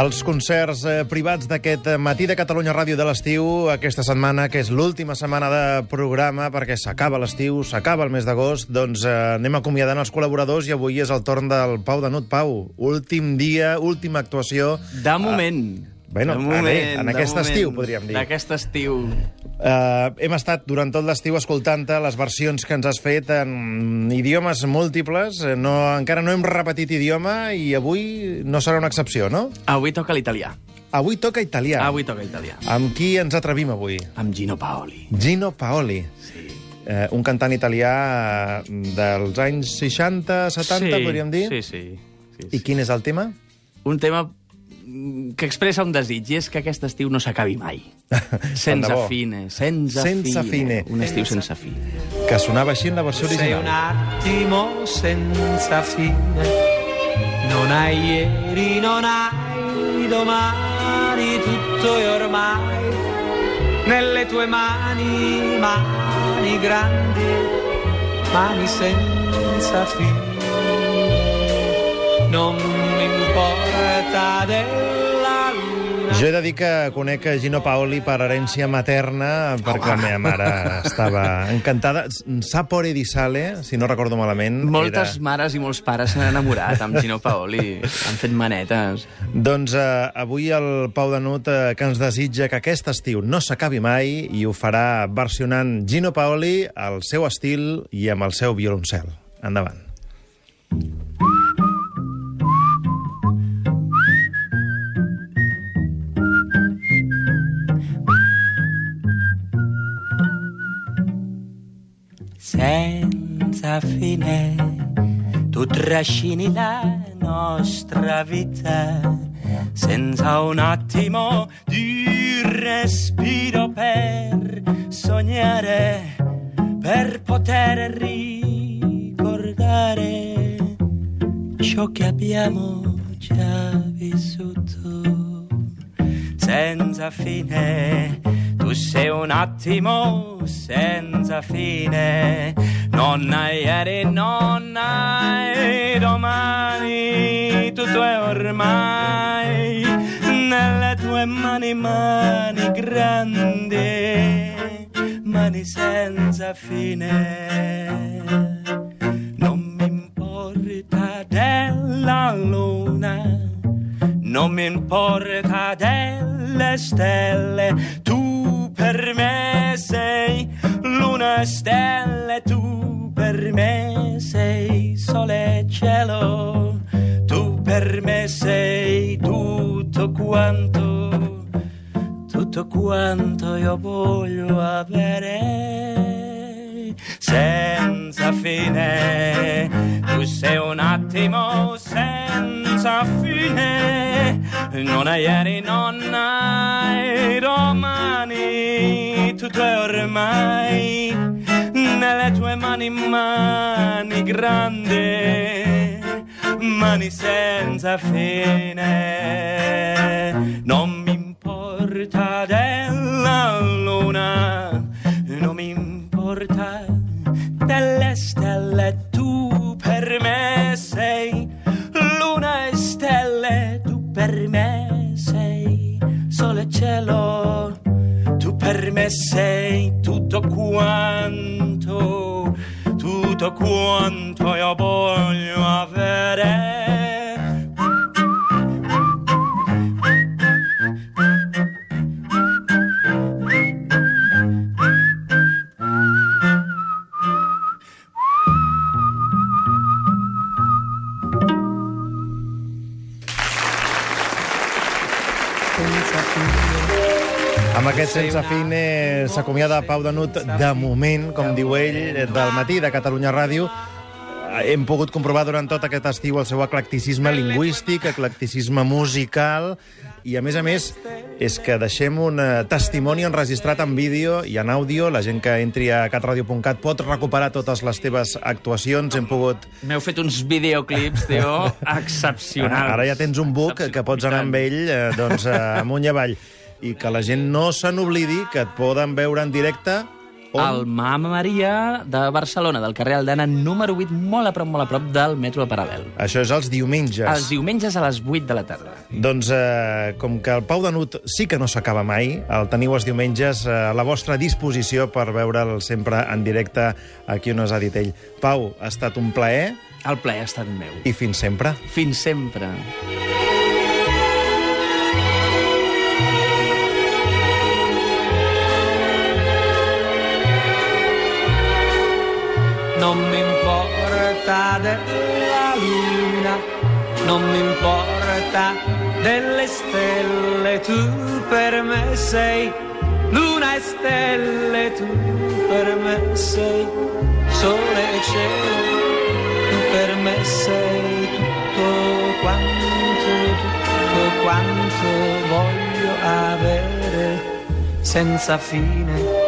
Els concerts eh, privats d'aquest eh, matí de Catalunya Ràdio de l'estiu, aquesta setmana, que és l'última setmana de programa, perquè s'acaba l'estiu, s'acaba el mes d'agost, doncs eh, anem acomiadant els col·laboradors i avui és el torn del Pau de Nut. Pau, últim dia, última actuació. De moment. Bueno, de en- moment, en aquest moment, estiu, podríem dir. D'aquest estiu. Uh, hem estat durant tot l'estiu escoltant-te les versions que ens has fet en idiomes múltiples. Eh, No, encara no hem repetit idioma i avui no serà una excepció, no? Avui toca l'italià. Avui toca italià. Avui toca italià. Amb qui ens atrevim avui? Amb Gino Paoli. Gino Paoli, Sí. eh, un cantant italià eh, dels anys 60-70, sí, podríem dir. Sí, sí. sí, I sí. quin és el tema? Un tema mm, que expressa un desig, i és que aquest estiu no s'acabi mai. Sense fine, sense, Sense fine. Un estiu sense fi. Que sonava així en la versió Sei un original. attimo senza fine. Non hai ieri, non hai domani, tutto è ormai nelle tue mani, mani grandi, mani senza fine. Non mi importa della luna. Jo he de dir que conec a Gino Paoli per herència materna, perquè la meva mare estava encantada. Sapore di sale, si no recordo malament. Moltes era... mares i molts pares s'han enamorat amb Gino Paoli. Han fet manetes. Doncs eh, avui el Pau Danut eh, que ens desitja que aquest estiu no s'acabi mai i ho farà versionant Gino Paoli al seu estil i amb el seu violoncel. Endavant. Senza fine. Tu trascini la nostra vita senza un attimo di respiro per sognare, per poter ricordare ciò che abbiamo già vissuto senza fine. Tu sei un attimo senza fine. Non hai ieri, non hai domani. Tutto è ormai nelle tue mani, mani grandi, mani senza fine. Non mi importa della luna non mi importa delle stelle, per me sei luna e stelle, tu per me sei sole e cielo, tu per me sei tutto quanto, tutto quanto io voglio avere senza fine. Tu sei un attimo senza fine. Non hai ieri, non hai domani. Tutto è ormai nelle tue mani, mani grandi, mani senza fine. Non mi importa della sole e cielo, tu per me sei tutto quanto, tutto quanto io voglio Amb aquest sense fine s'acomiada Pau Danut de moment, com diu ell, del matí de Catalunya Ràdio. Hem pogut comprovar durant tot aquest estiu el seu eclecticisme lingüístic, eclecticisme musical, i a més a més és que deixem un eh, testimoni enregistrat en vídeo i en àudio. La gent que entri a catradio.cat pot recuperar totes les teves actuacions. Hem pogut... M'heu fet uns videoclips, tio, excepcionals. Ara ja tens un book que pots anar amb ell eh, doncs, eh, amunt i avall. I que la gent no se n'oblidi que et poden veure en directe On? Al Mama Maria de Barcelona, del carrer Aldana, número 8, molt a prop, molt a prop del metro paral·lel. Això és els diumenges. Els diumenges a les 8 de la tarda. Doncs eh, com que el Pau de Nut sí que no s'acaba mai, el teniu els diumenges eh, a la vostra disposició per veure'l sempre en directe aquí on us ha dit ell. Pau, ha estat un plaer El plaer ha estat meu. i fins sempre. Fins sempre. Non mi importa della luna, non mi importa delle stelle, tu per me sei luna e stelle, tu per me sei sole e cielo, tu per me sei tutto quanto, tutto quanto voglio avere senza fine